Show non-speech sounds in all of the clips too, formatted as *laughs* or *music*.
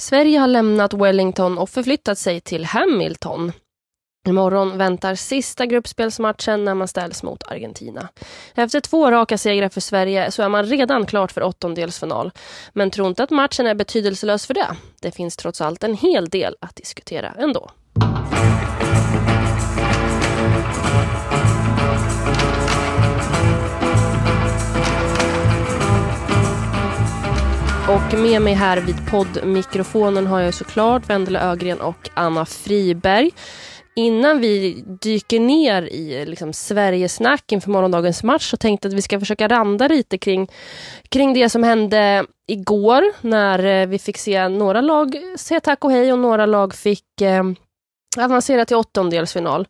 Sverige har lämnat Wellington och förflyttat sig till Hamilton. Imorgon väntar sista gruppspelsmatchen när man ställs mot Argentina. Efter två raka segrar för Sverige så är man redan klart för åttondelsfinal. Men tro inte att matchen är betydelselös för det. Det finns trots allt en hel del att diskutera ändå. Och med mig här vid poddmikrofonen har jag såklart Vendela Ögren och Anna Friberg. Innan vi dyker ner i liksom, Sverigesnack inför morgondagens match så tänkte jag att vi ska försöka randa lite kring, kring det som hände igår när eh, vi fick se några lag säga tack och hej och några lag fick eh, avancera till åttondelsfinal.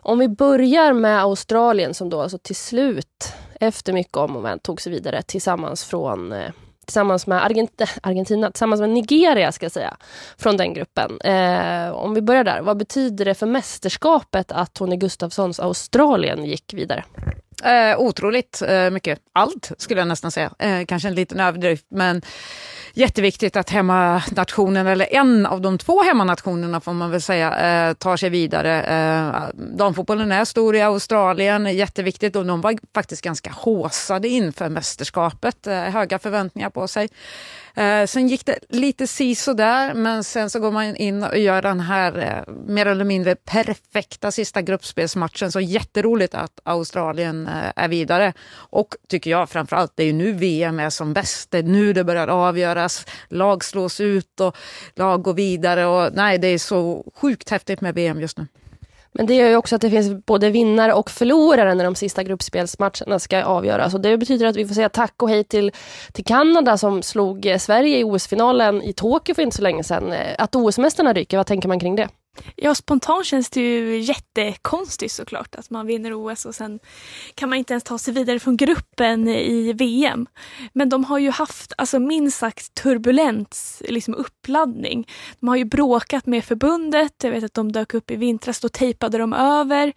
Om vi börjar med Australien som då alltså till slut efter mycket om och men tog sig vidare tillsammans från eh, tillsammans med Argent *laughs* Argentina, tillsammans med Nigeria ska jag säga, från den gruppen. Eh, om vi börjar där, vad betyder det för mästerskapet att Tony Gustafssons Australien gick vidare? Eh, otroligt eh, mycket. Allt skulle jag nästan säga. Eh, kanske en liten överdrift, men jätteviktigt att hemmanationen, eller en av de två hemmanationerna får man väl säga, eh, tar sig vidare. Eh, damfotbollen är stor i Australien, jätteviktigt och de var faktiskt ganska håsade inför mästerskapet. Eh, höga förväntningar på sig. Eh, sen gick det lite si där, men sen så går man in och gör den här eh, mer eller mindre perfekta sista gruppspelsmatchen. Så jätteroligt att Australien eh, är vidare. Och tycker jag framförallt, det är ju nu VM är som bäst. Det är nu det börjar avgöras. Lag slås ut och lag går vidare. Och, nej, det är så sjukt häftigt med VM just nu. Men det gör ju också att det finns både vinnare och förlorare när de sista gruppspelsmatcherna ska avgöras. Och det betyder att vi får säga tack och hej till, till Kanada som slog eh, Sverige i OS-finalen i Tokyo för inte så länge sedan. Eh, att OS-mästarna ryker, vad tänker man kring det? Ja, spontant känns det ju jättekonstigt såklart att man vinner OS och sen kan man inte ens ta sig vidare från gruppen i VM. Men de har ju haft alltså, minst sagt turbulent liksom, uppladdning. De har ju bråkat med förbundet. Jag vet att de dök upp i vintras, då tejpade de över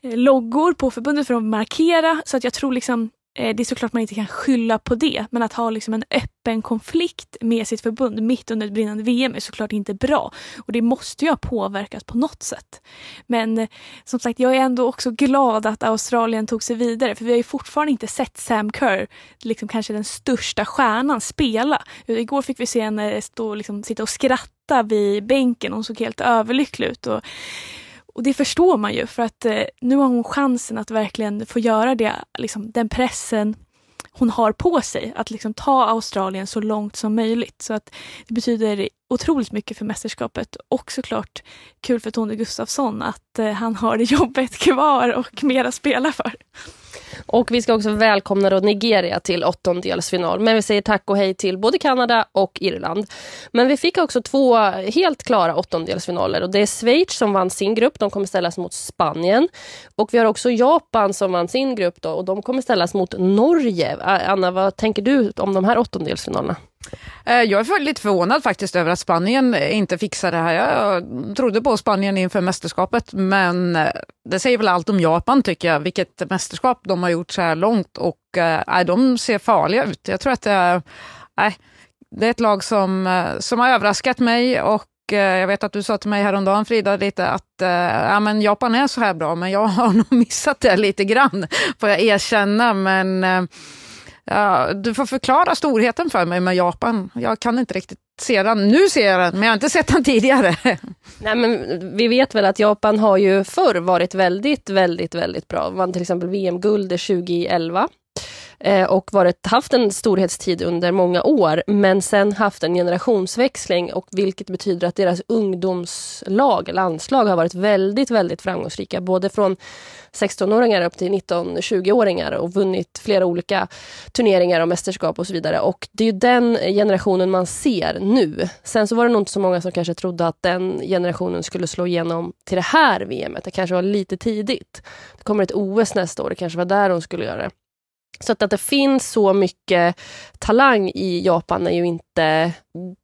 eh, loggor på förbundet för att markera. Så att jag tror liksom Eh, det är såklart man inte kan skylla på det, men att ha liksom en öppen konflikt med sitt förbund mitt under ett brinnande VM är såklart inte bra. Och det måste ju ha påverkat på något sätt. Men eh, som sagt, jag är ändå också glad att Australien tog sig vidare, för vi har ju fortfarande inte sett Sam Kerr, liksom kanske den största stjärnan, spela. Igår fick vi se henne stå, liksom, sitta och skratta vid bänken, hon såg helt överlycklig ut. Och och det förstår man ju för att eh, nu har hon chansen att verkligen få göra det, liksom, den pressen hon har på sig att liksom ta Australien så långt som möjligt. Så att det betyder otroligt mycket för mästerskapet och såklart kul för Tony Gustafsson att eh, han har *laughs* jobbet kvar och mer att spela för. Och vi ska också välkomna då Nigeria till åttondelsfinal. Men vi säger tack och hej till både Kanada och Irland. Men vi fick också två helt klara åttondelsfinaler. Och det är Schweiz som vann sin grupp. De kommer ställas mot Spanien. Och vi har också Japan som vann sin grupp. Då, och de kommer ställas mot Norge. Anna, vad tänker du om de här åttondelsfinalerna? Eh, jag är lite förvånad faktiskt över att Spanien inte fixar det här. Jag trodde på Spanien inför mästerskapet, men eh, det säger väl allt om Japan tycker jag, vilket mästerskap de har gjort så här långt och äh, de ser farliga ut. Jag tror att det är, äh, det är ett lag som, som har överraskat mig och jag vet att du sa till mig häromdagen Frida lite att ja, men Japan är så här bra, men jag har *laughs* nog missat det lite grann, får jag erkänna. Men Ja, du får förklara storheten för mig med Japan. Jag kan inte riktigt se den. Nu ser jag den, men jag har inte sett den tidigare. *laughs* Nej, men vi vet väl att Japan har ju förr varit väldigt, väldigt, väldigt bra. Vann till exempel VM-guld 2011 Eh, och varit, haft en storhetstid under många år men sen haft en generationsväxling och vilket betyder att deras ungdomslag, landslag har varit väldigt, väldigt framgångsrika. Både från 16-åringar upp till 19-20-åringar och vunnit flera olika turneringar och mästerskap och så vidare. Och det är ju den generationen man ser nu. Sen så var det nog inte så många som kanske trodde att den generationen skulle slå igenom till det här VMet. Det kanske var lite tidigt. Det kommer ett OS nästa år, det kanske var där de skulle göra det. Så att, att det finns så mycket talang i Japan är ju inte...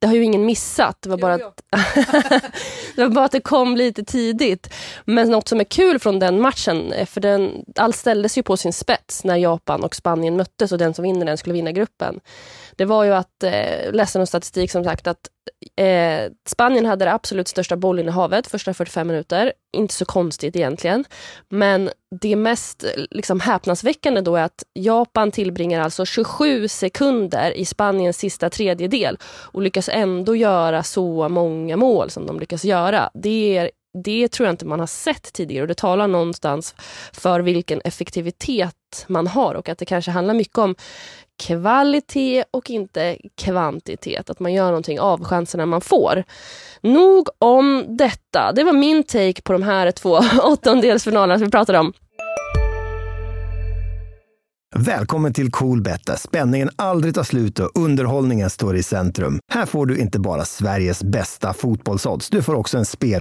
Det har ju ingen missat. Det var, bara jo, att, *laughs* det var bara att det kom lite tidigt. Men något som är kul från den matchen, för den, allt ställdes ju på sin spets när Japan och Spanien möttes och den som vinner den skulle vinna gruppen. Det var ju att, eh, läste någon statistik som sagt att Eh, Spanien hade det absolut största bollinnehavet första 45 minuter. Inte så konstigt egentligen. Men det mest liksom, häpnadsväckande då är att Japan tillbringar alltså 27 sekunder i Spaniens sista tredjedel och lyckas ändå göra så många mål som de lyckas göra. Det är det tror jag inte man har sett tidigare och det talar någonstans för vilken effektivitet man har och att det kanske handlar mycket om kvalitet och inte kvantitet. Att man gör någonting av chanserna man får. Nog om detta. Det var min take på de här två *laughs* åttondelsfinalerna som vi pratade om. Välkommen till Coolbet där spänningen aldrig tar slut och underhållningen står i centrum. Här får du inte bara Sveriges bästa fotbollsodds, du får också en spel...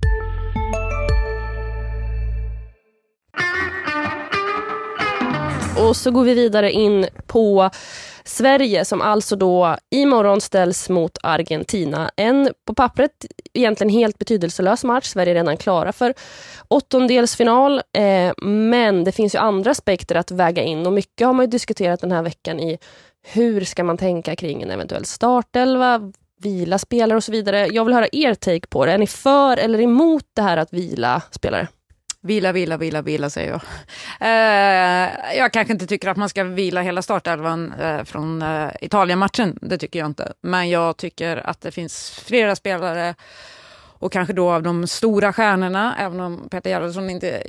Och så går vi vidare in på Sverige som alltså då imorgon ställs mot Argentina. En på pappret egentligen helt betydelselös match. Sverige är redan klara för åttondelsfinal. Eh, men det finns ju andra aspekter att väga in och mycket har man ju diskuterat den här veckan i hur ska man tänka kring en eventuell startelva, vila spelare och så vidare. Jag vill höra er take på det. Är ni för eller emot det här att vila spelare? Vila, vila, vila, vila säger jag. Eh, jag kanske inte tycker att man ska vila hela startelvan eh, från eh, Italien-matchen. Det tycker jag inte. Men jag tycker att det finns flera spelare och kanske då av de stora stjärnorna, även om Peter Gerhardsson inte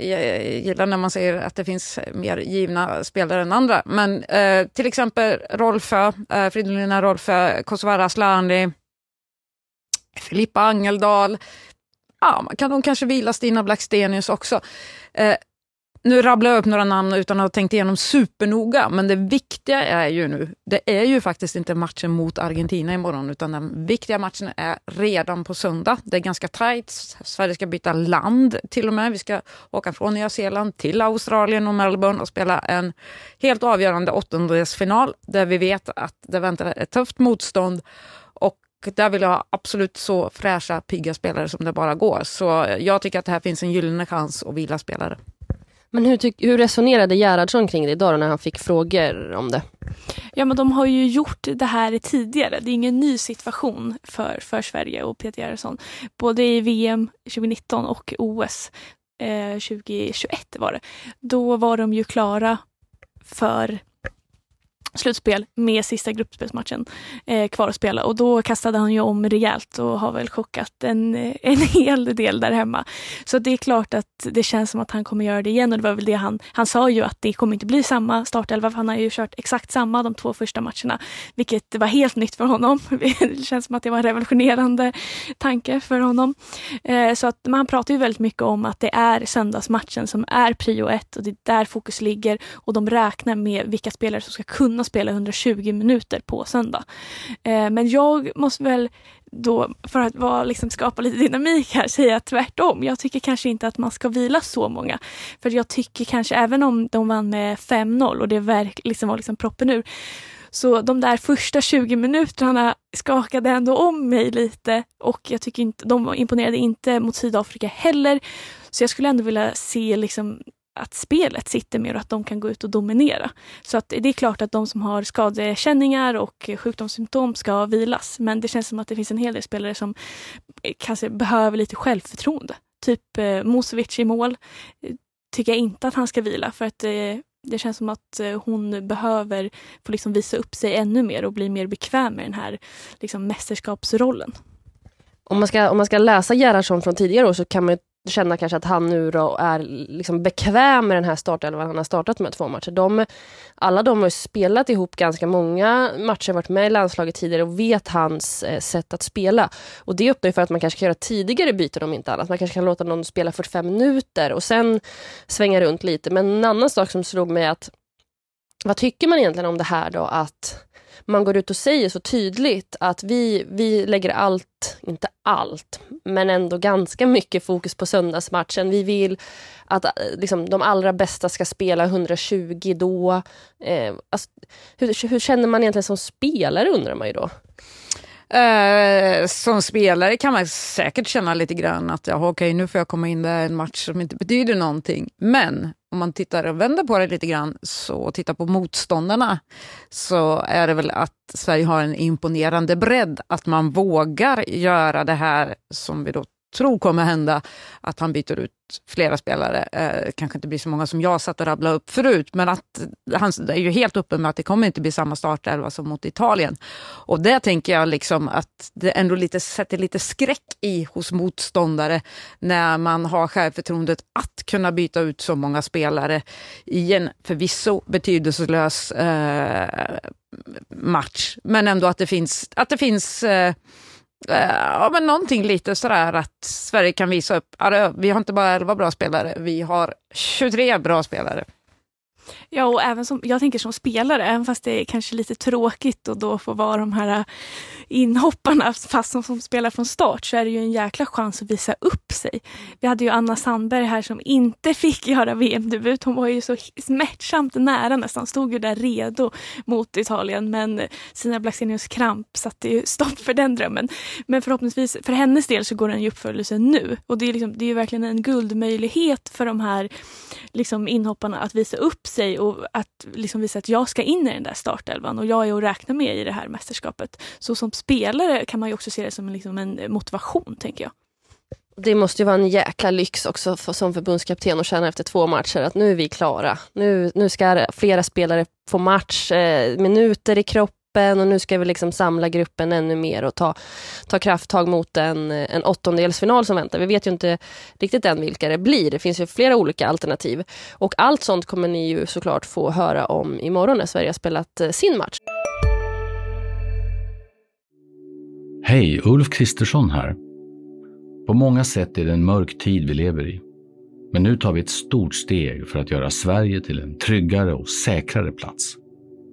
gillar när man säger att det finns mer givna spelare än andra. Men eh, till exempel Rolfö, eh, Fridolina Rolfö, Kosovare Asllani, Filippa Angeldal, ja, man kan nog kanske vila Stina Blackstenius också. Eh, nu rabblar jag upp några namn utan att ha tänkt igenom supernoga, men det viktiga är ju nu, det är ju faktiskt inte matchen mot Argentina imorgon, utan den viktiga matchen är redan på söndag. Det är ganska tajt, Sverige ska byta land till och med. Vi ska åka från Nya Zeeland till Australien och Melbourne och spela en helt avgörande åttondelsfinal, där vi vet att det väntar ett tufft motstånd där vill jag ha absolut så fräscha, pigga spelare som det bara går. Så jag tycker att det här finns en gyllene chans att vila spelare. Men hur, hur resonerade Gerhardsson kring det idag när han fick frågor om det? Ja men de har ju gjort det här tidigare. Det är ingen ny situation för, för Sverige och Peter Gerhardsson. Både i VM 2019 och OS eh, 2021 var det. Då var de ju klara för slutspel med sista gruppspelsmatchen eh, kvar att spela och då kastade han ju om rejält och har väl chockat en, eh, *laughs* en hel del där hemma. Så det är klart att det känns som att han kommer göra det igen och det var väl det han, han sa ju att det kommer inte bli samma startelva för han har ju kört exakt samma de två första matcherna, vilket var helt nytt för honom. *laughs* Det känns som att det var en revolutionerande tanke för honom. Eh, så att man pratar ju väldigt mycket om att det är söndagsmatchen som är prio ett och det är där fokus ligger och de räknar med vilka spelare som ska kunna kunna spela 120 minuter på söndag. Eh, men jag måste väl då, för att vara, liksom, skapa lite dynamik här, säga tvärtom. Jag tycker kanske inte att man ska vila så många. För jag tycker kanske, även om de vann med 5-0 och det verk, liksom var liksom proppen ur, så de där första 20 minuterna skakade ändå om mig lite och jag tycker inte, de imponerade inte mot Sydafrika heller. Så jag skulle ändå vilja se liksom att spelet sitter mer och att de kan gå ut och dominera. Så att det är klart att de som har skadekänningar och sjukdomssymptom ska vilas. Men det känns som att det finns en hel del spelare som kanske behöver lite självförtroende. Typ eh, Musovic i mål eh, tycker jag inte att han ska vila för att eh, det känns som att eh, hon behöver få liksom visa upp sig ännu mer och bli mer bekväm med den här liksom, mästerskapsrollen. Om man, ska, om man ska läsa Gerhardsson från tidigare år så kan man känna kanske att han nu då är liksom bekväm med den här startelvan han har startat med två matcher. De, alla de har spelat ihop ganska många matcher, varit med i landslaget tidigare och vet hans eh, sätt att spela. Och det öppnar ju för att man kanske kan göra tidigare byten om inte annat. Man kanske kan låta någon spela 45 minuter och sen svänga runt lite. Men en annan sak som slog mig att vad tycker man egentligen om det här då att man går ut och säger så tydligt att vi, vi lägger allt, inte allt, men ändå ganska mycket fokus på söndagsmatchen. Vi vill att eh, liksom, de allra bästa ska spela 120 då. Eh, alltså, hur, hur känner man egentligen som spelare undrar man ju då? Eh, som spelare kan man säkert känna lite grann att jaha, okej, nu får jag komma in där i en match som inte betyder någonting. Men om man tittar och vänder på det lite grann så tittar på motståndarna så är det väl att Sverige har en imponerande bredd. Att man vågar göra det här som vi då tror kommer hända, att han byter ut flera spelare. Eh, kanske inte blir så många som jag satt och rabblade upp förut, men att han, det är ju helt uppenbart att det kommer inte bli samma startelva som mot Italien. Och det tänker jag liksom att det ändå lite, sätter lite skräck i hos motståndare när man har självförtroendet att kunna byta ut så många spelare i en förvisso betydelselös eh, match. Men ändå att det finns, att det finns eh, Eh, ja, men någonting lite sådär att Sverige kan visa upp, vi har inte bara 11 bra spelare, vi har 23 bra spelare. Ja, och även som, jag tänker som spelare, även fast det är kanske lite tråkigt och då få vara de här äh, inhopparna, fast som, som spelar från start, så är det ju en jäkla chans att visa upp sig. Vi hade ju Anna Sandberg här som inte *laughs* fick göra VM-debut. Hon var ju så smärtsamt nära nästan, stod ju där redo mot Italien, men Sina Blackstenius kramp satte ju stopp för den drömmen. Men förhoppningsvis, för hennes del så går den i uppföljelse nu. Och det är, liksom, det är verkligen en guldmöjlighet för de här liksom, inhopparna att visa upp sig och att liksom visa att jag ska in i den där startelvan och jag är att räkna med i det här mästerskapet. Så som spelare kan man ju också se det som en, liksom en motivation, tänker jag. Det måste ju vara en jäkla lyx också för, som förbundskapten att känna efter två matcher att nu är vi klara. Nu, nu ska flera spelare få match, eh, minuter i kropp gruppen och nu ska vi liksom samla gruppen ännu mer och ta, ta krafttag mot en, en åttondelsfinal som väntar. Vi vet ju inte riktigt än vilka det blir. Det finns ju flera olika alternativ. Och allt sånt kommer ni ju såklart få höra om imorgon när Sverige har spelat eh, sin match. Hej, Ulf Kristersson här. På många sätt är det en mörk tid vi lever i. Men nu tar vi ett stort steg för att göra Sverige till en tryggare och säkrare plats.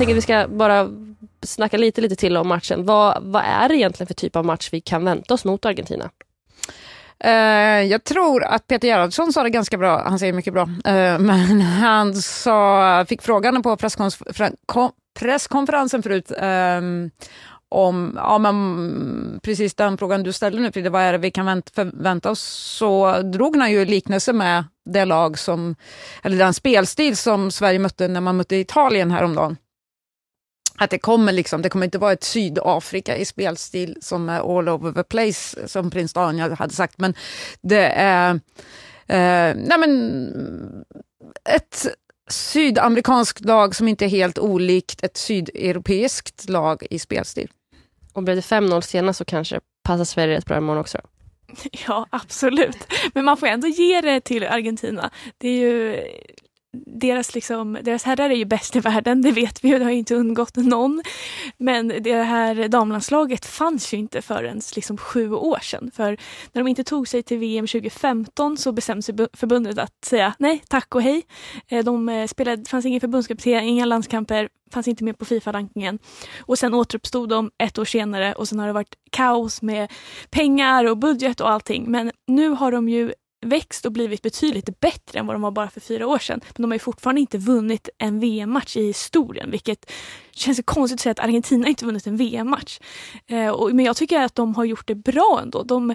Tänker att vi ska bara snacka lite, lite till om matchen. Vad, vad är det egentligen för typ av match vi kan vänta oss mot Argentina? Uh, jag tror att Peter Gerhardsson sa det ganska bra, han säger mycket bra, uh, men han sa, fick frågan på presskonferensen förut um, om ja, men, precis den frågan du ställde nu, Frida, vad är det vi kan förvänta oss? Så drog han ju liknelse med det lag som, eller den spelstil som Sverige mötte när man mötte Italien häromdagen att det kommer liksom, det kommer inte vara ett Sydafrika i spelstil som är all over the place, som prins Daniel hade sagt, men det är eh, nej men, ett sydamerikanskt lag som inte är helt olikt ett sydeuropeiskt lag i spelstil. Och blir det 5-0 senast så kanske passar Sverige rätt bra imorgon också. *laughs* Ja, absolut. Men man får ändå ge det till Argentina. Det är ju deras, liksom, deras herrar är ju bäst i världen, det vet vi ju, det har ju inte undgått någon. Men det här damlandslaget fanns ju inte förrän liksom sju år sedan. För när de inte tog sig till VM 2015 så bestämde sig förbundet att säga nej, tack och hej. Eh, de eh, spelade, det fanns ingen förbundskapten, inga landskamper, fanns inte med på Fifa-rankingen. Och sen återuppstod de ett år senare och sen har det varit kaos med pengar och budget och allting. Men nu har de ju växt och blivit betydligt bättre än vad de var bara för fyra år sedan. Men de har ju fortfarande inte vunnit en VM-match i historien, vilket känns konstigt att säga att Argentina inte vunnit en VM-match. Eh, men jag tycker att de har gjort det bra ändå. De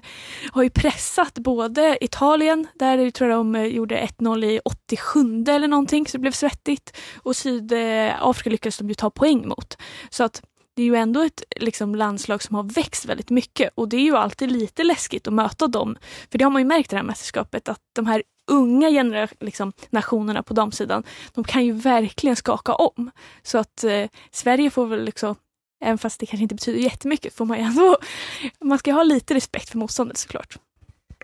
har ju pressat både Italien, där jag tror jag de eh, gjorde 1-0 i 87 eller någonting, så det blev svettigt. Och Sydafrika lyckades de ju ta poäng mot. Så att det är ju ändå ett liksom, landslag som har växt väldigt mycket och det är ju alltid lite läskigt att möta dem. För det har man ju märkt i det här mästerskapet att de här unga genera liksom, nationerna på damsidan, de kan ju verkligen skaka om. Så att eh, Sverige får väl liksom, även fast det kanske inte betyder jättemycket, får man ju ändå, *laughs* man ska ha lite respekt för motståndet såklart.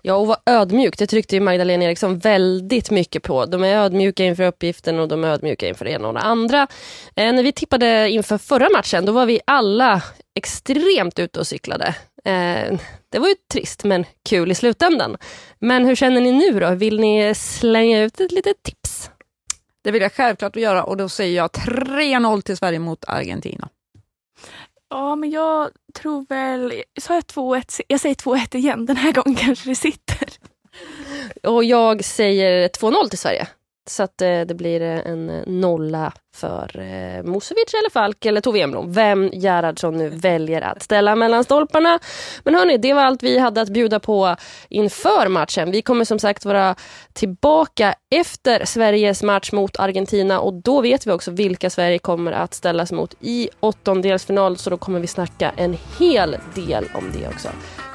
Ja, och vara ödmjuk. Det tryckte ju Magdalena Eriksson väldigt mycket på. De är ödmjuka inför uppgiften och de är ödmjuka inför det ena och det andra. Eh, när vi tippade inför förra matchen, då var vi alla extremt ute och cyklade. Eh, det var ju trist, men kul i slutändan. Men hur känner ni nu då? Vill ni slänga ut ett litet tips? Det vill jag självklart göra och då säger jag 3-0 till Sverige mot Argentina. Ja, men jag tror väl... Sa jag 2-1? Jag säger 2-1 igen. Den här gången kanske det sitter. Och jag säger 2-0 till Sverige. Så att eh, det blir eh, en eh, nolla för eh, Musovic eller Falk eller Tove Enblom. Vem Gerhardsson nu väljer att ställa mellan stolparna. Men hörni, det var allt vi hade att bjuda på inför matchen. Vi kommer som sagt vara tillbaka efter Sveriges match mot Argentina och då vet vi också vilka Sverige kommer att ställas mot i åttondelsfinal. Så då kommer vi snacka en hel del om det också.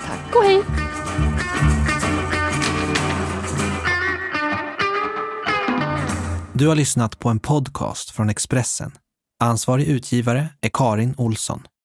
Tack och hej! Du har lyssnat på en podcast från Expressen. Ansvarig utgivare är Karin Olsson.